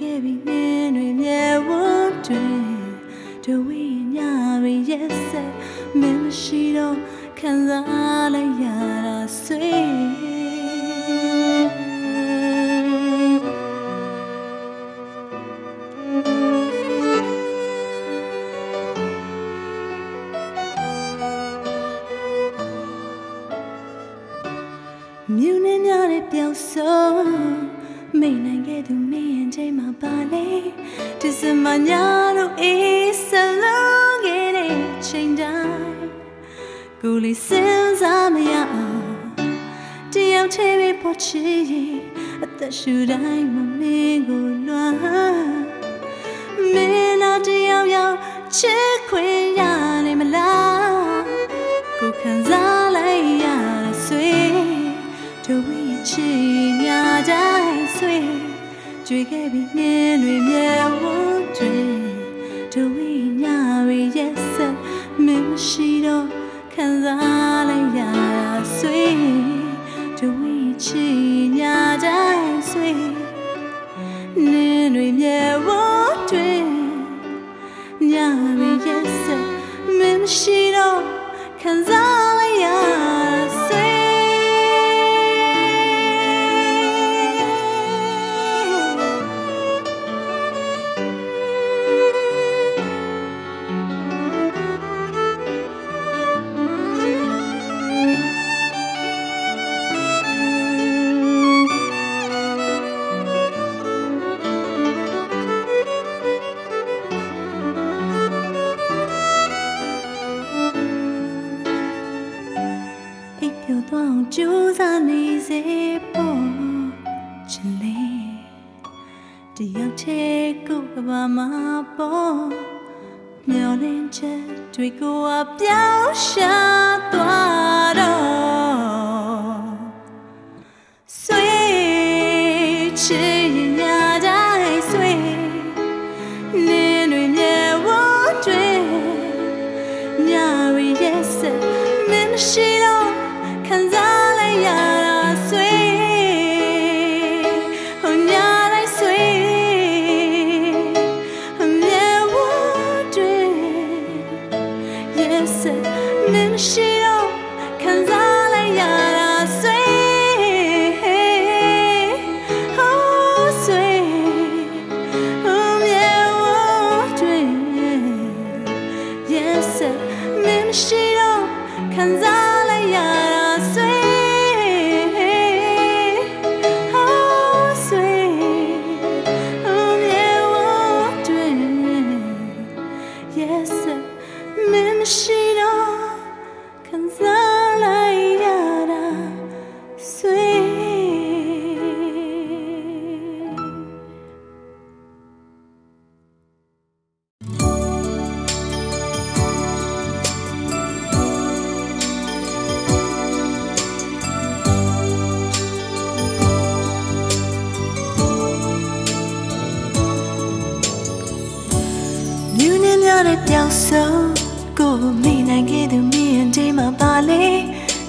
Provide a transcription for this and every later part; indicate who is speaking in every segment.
Speaker 1: ခဲ့ပြီနှင်းတွေမြဲဝန်းတွေတဝိညာဉ်တွေရဲ့ဆက်မင်းရှိတော့ခံစားလိုက်ရတာဆွေး should I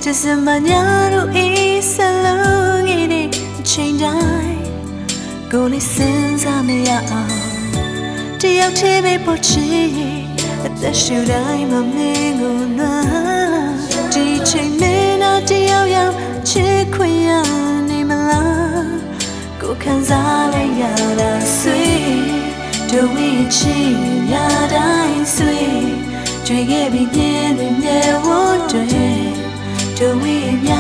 Speaker 1: တစမညာတို့အေးဆလုံးခဲ့တဲ့အချိန်တိုင်းကိုလေးစဉ်းစားမရအောင်တယောက်တည်းပဲပေါ်ချင်အသက်ရှူတိုင်းမှာမင်းကိုနှာဒီချိန်မင်းတော့တယောက်ယောက်ချစ်ခွင့်ရနေမလားကိုခံစားလိုက်ရတာဆွေတို့ဝိချီညတိုင်းဆွေကြွေခဲ့ပြီးပြင်းတွေမြဲဝတ်တွေ တို့ဝိမြ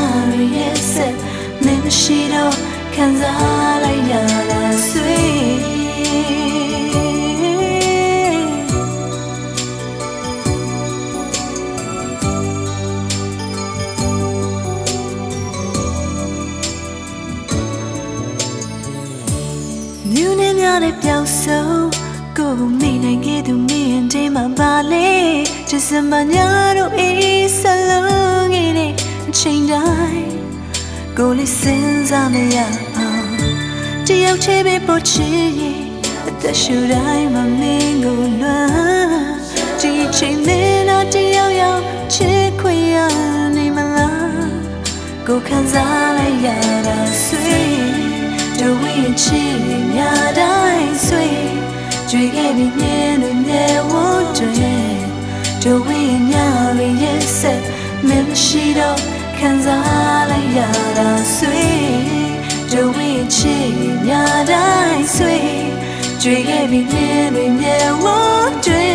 Speaker 1: ရဲ့ဆက်မင်းမရှိတော့ခံစားလိုက်ရတာဆွေမြူးနေများတဲ့ပြောင်းဆုံးကိုယ်မိနိုင်ခဲ့သူမြင်တဲ့မှာပါလေဒီစမညာတို့အေးဆလုံးခဲ့တဲ့အ ချိန်တိုင်းကိုယ်လေးစဉ်းစားမရအောင်တယောက်တည်းပဲပေါ်ချင်ရင်အသက်ရှူတိုင်းမှာမင်းကိုလွမ်းဒီချိန်မင်းတော့တယောက်ယောက်ချစ်ခွင့်ရနေမလားကိုယ်ခံစားလိုက်ရတာဆွေတို့ဝိချီညတိုင်းဆွေကြွေခဲ့ပြီးမြင်လို့မြဲဝတ်တွေတို့ဝိညာရီရဲ့ဆက်မင်းမရှိတော့ ခံစားလိုက်ရတာဆွေတို့ဝိချီညတိုင်းဆွေကြွေခဲ့ပြီးမြင်လို့မြဲဝတ်တွေ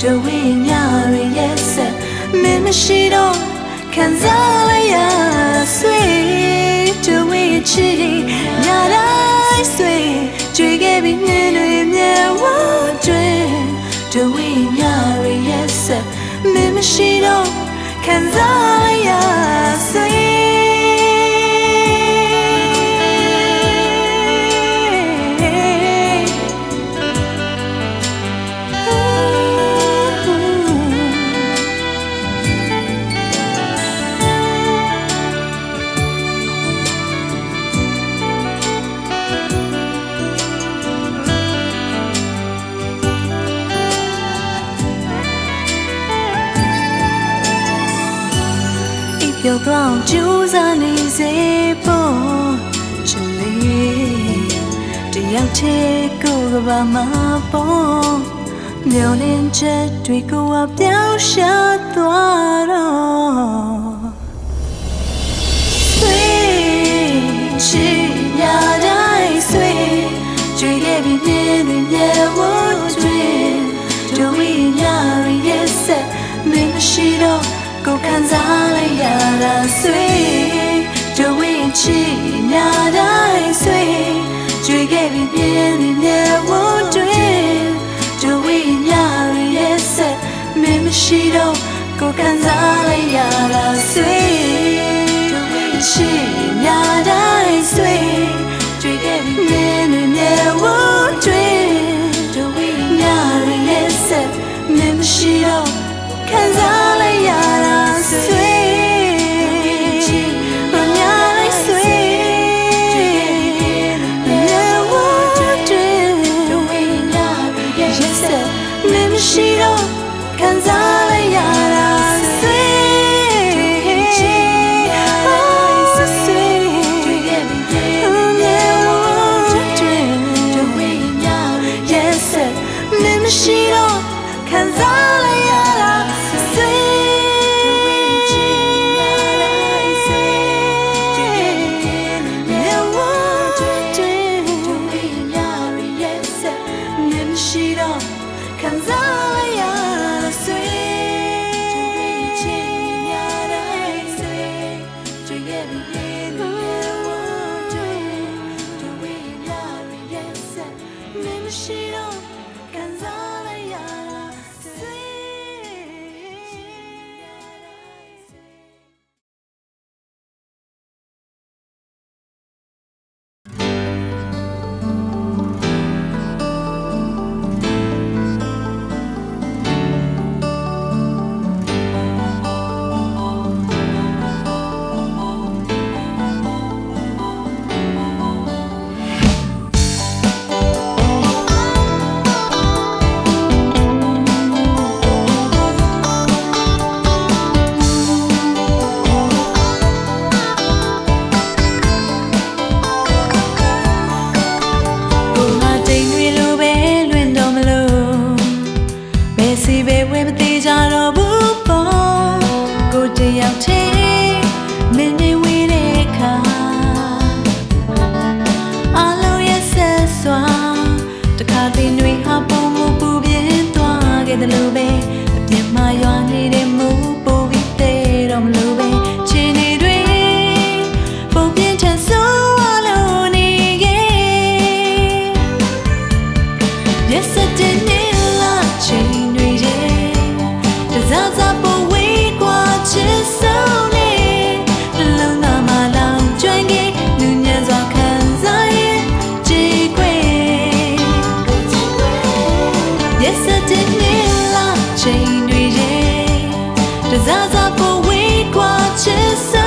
Speaker 1: တို့ဝိညာရီရဲ့ဆက်မင်းမရှိတော့ခံစားလိုက်ရဆွေတို့ဝိချီညတိုင်းဆွေကြွေခဲ့ပြီးမြင်လို့မြဲဝတ်တွေတို့ဝိညာရီရဲ့ဆက်မင်းမရှိတော့ ခံ စားလိုက်ရဆွေအိပ်ပျော်သွားအောင်ကြိုးစားနေစေဖို့ချစ်လေးတယောက်တည်းကိုယ်ကဘာမှပေါ်မျောလင်းချက်တွေကိုအပြောင်းရှာသွားတော့ ရှိတော့ကိုယ်ခံစားလိုက်ရတာဆွေတို့ဝိချစ်ညတိုင်းဆွေကြွေခဲ့ပြီး 是融。不畏过艰涩。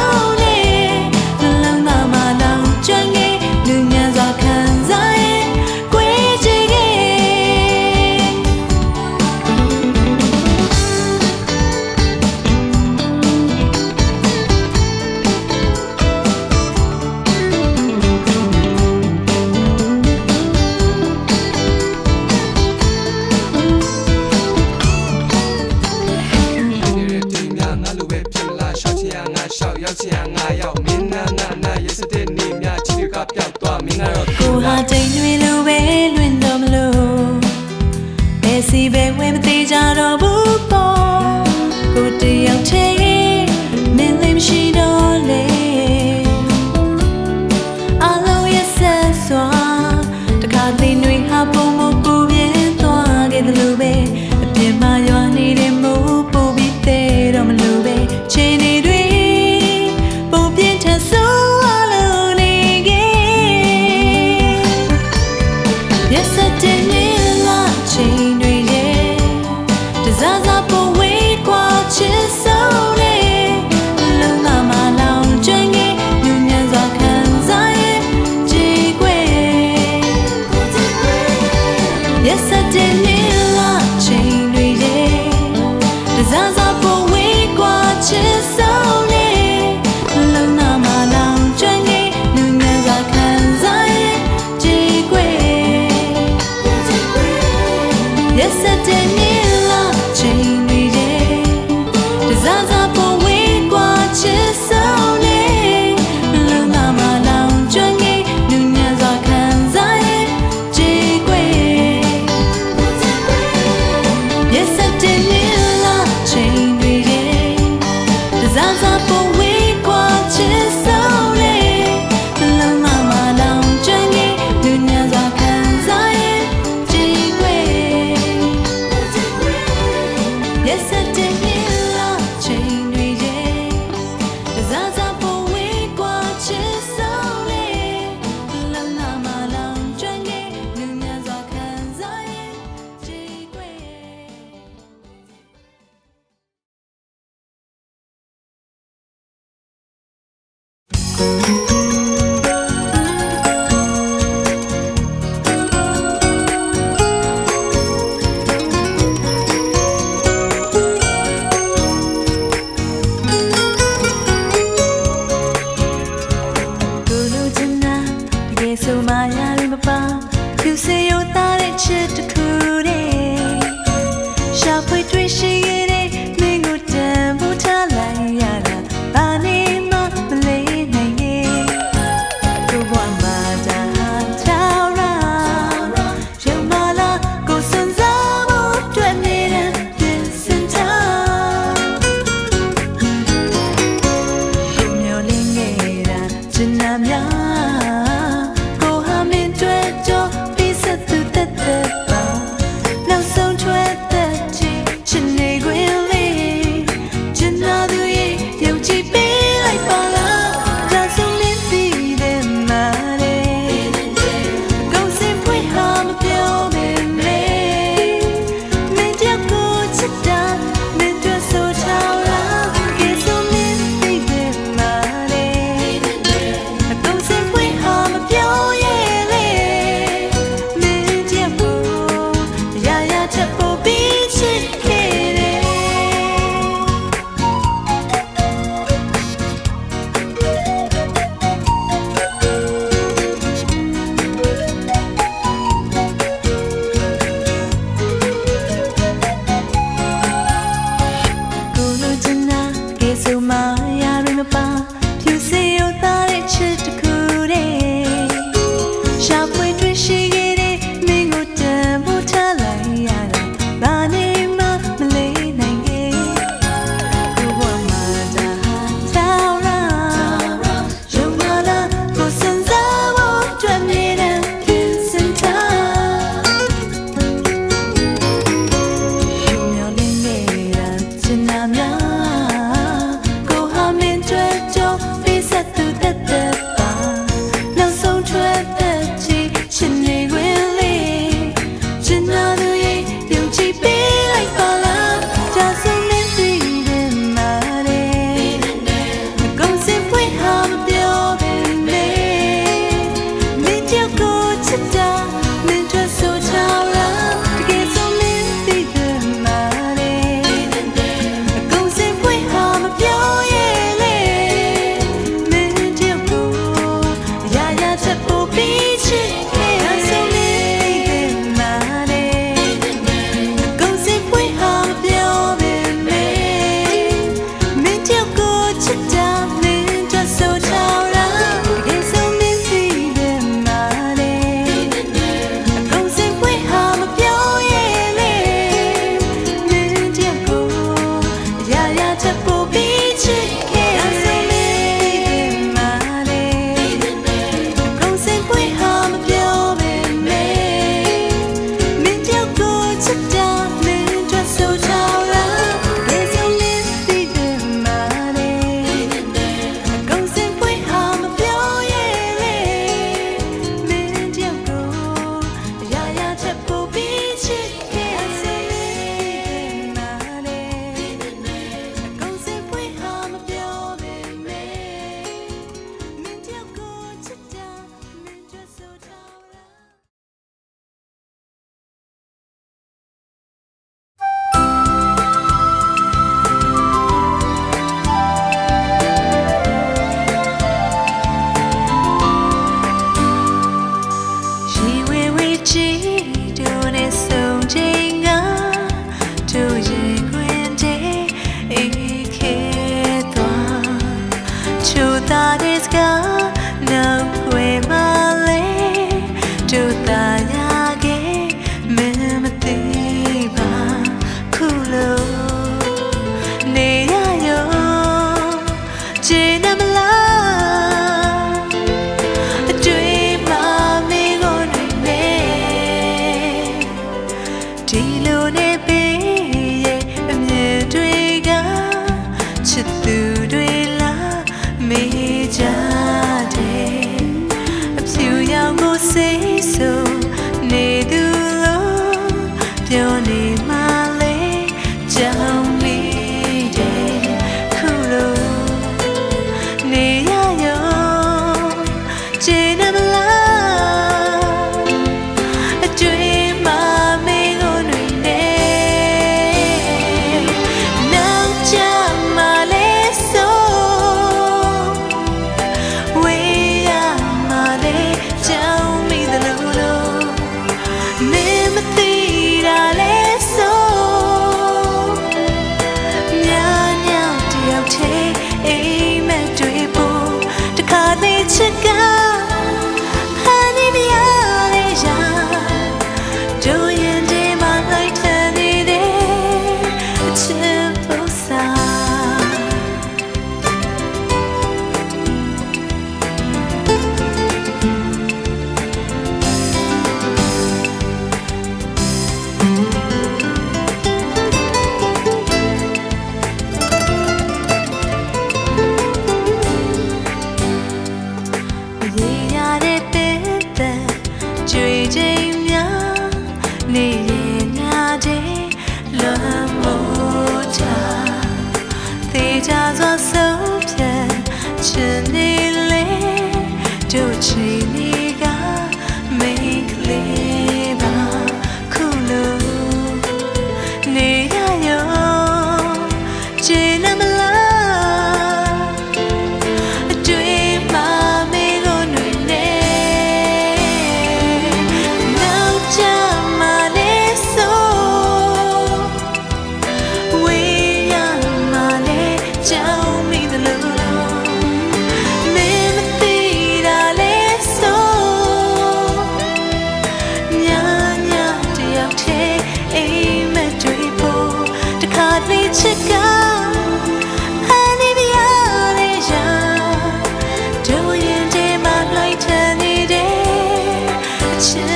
Speaker 1: catch you.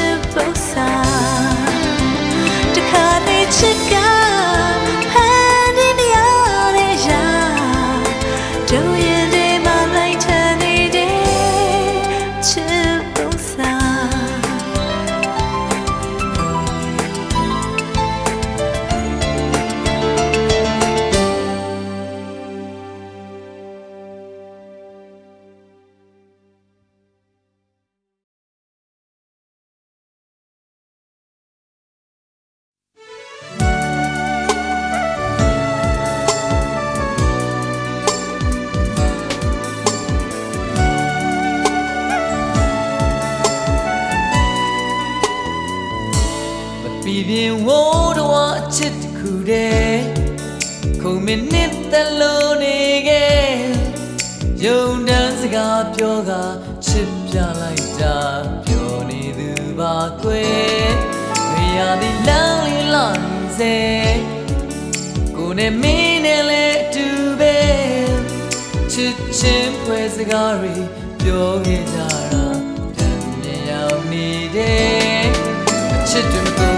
Speaker 2: နှစ်တလုံးနေခဲ့ယုံတန်းစကားပြောကချစ်ပြလိုက်တာပြောနေသူပါကွယ်မရသည်လမ်းလေးလမ်းစေကိုနဲ့မင်းနဲ့
Speaker 1: လည်းအတူ
Speaker 2: ပဲချစ်ချင်းပွဲစကားတွေပြောခဲ့ကြ
Speaker 1: တာတန်မြောင်နေတယ်အချစ်တွေ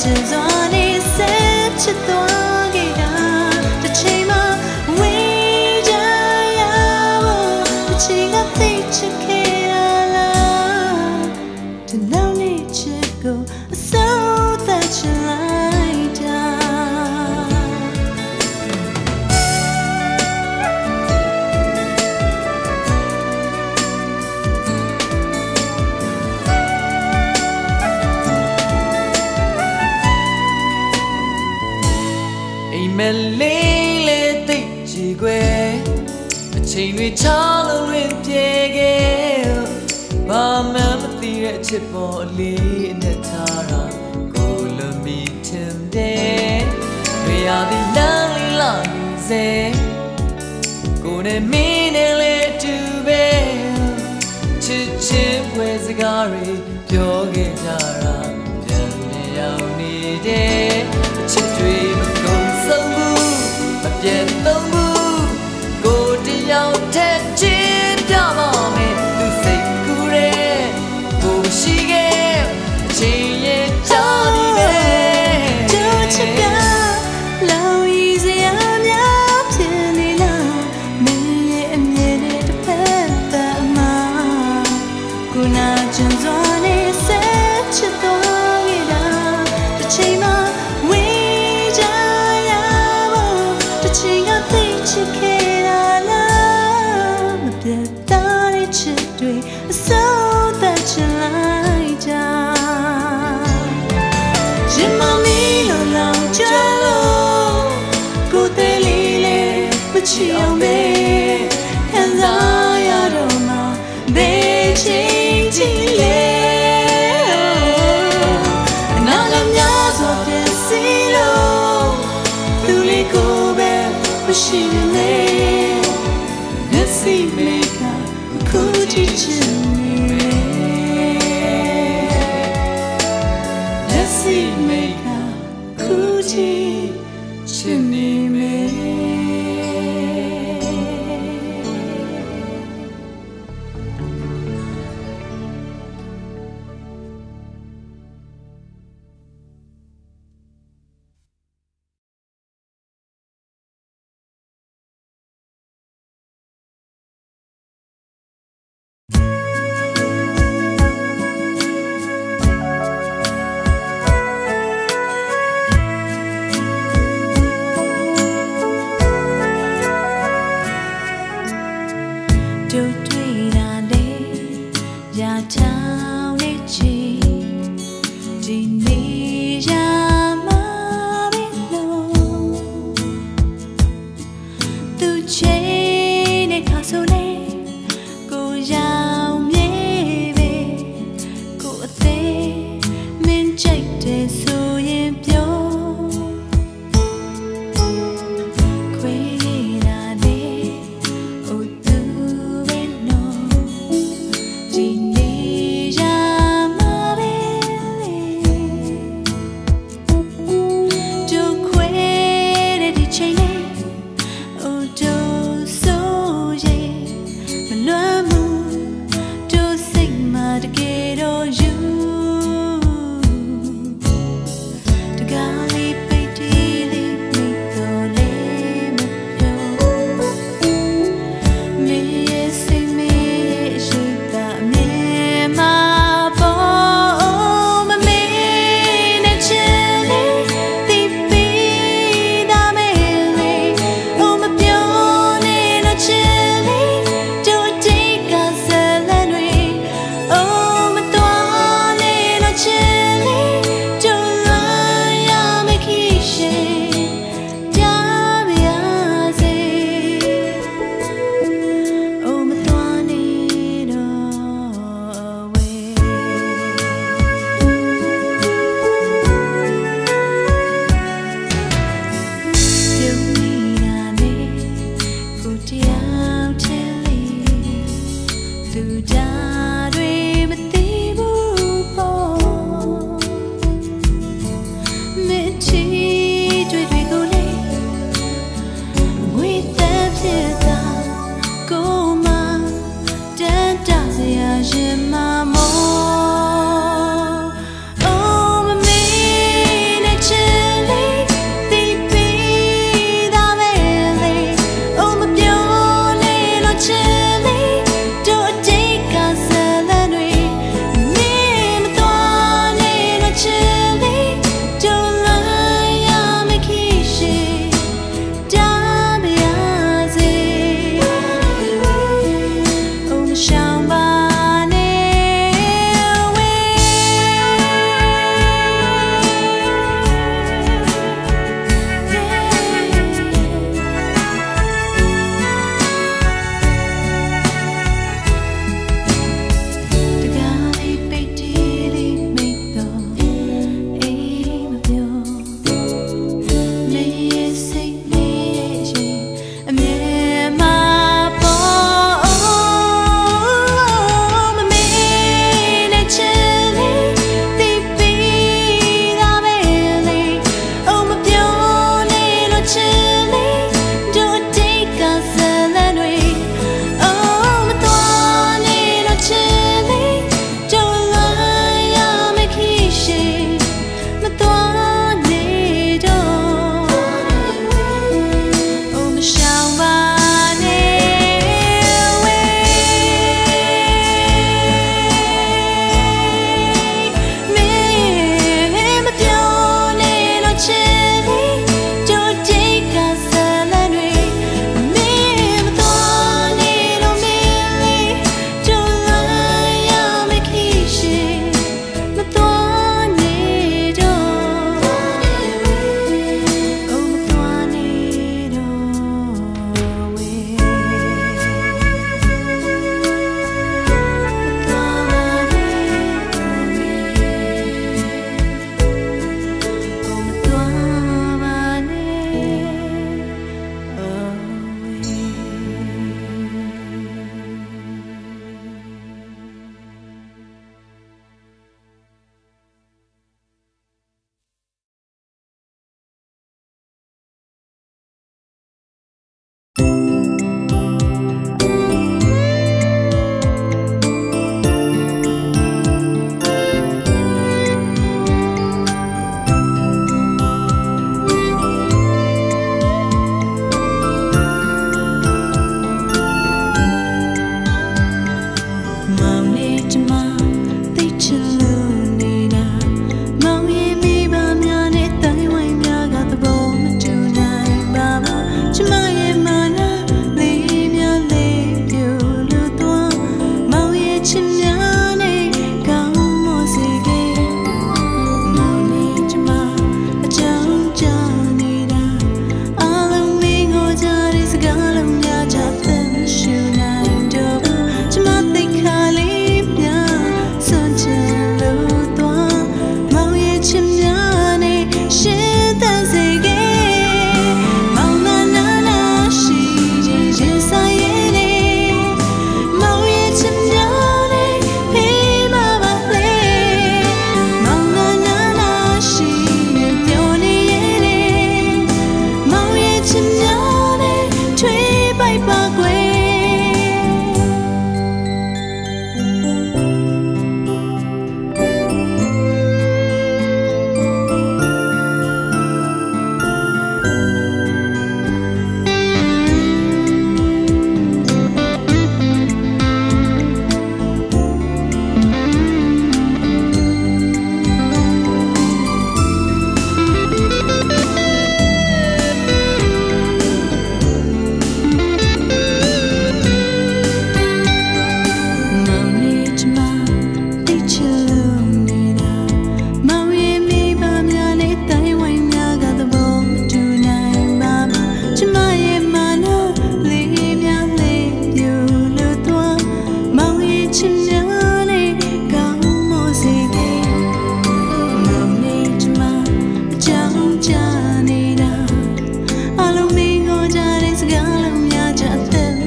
Speaker 1: skeletons on.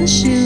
Speaker 1: ရှူ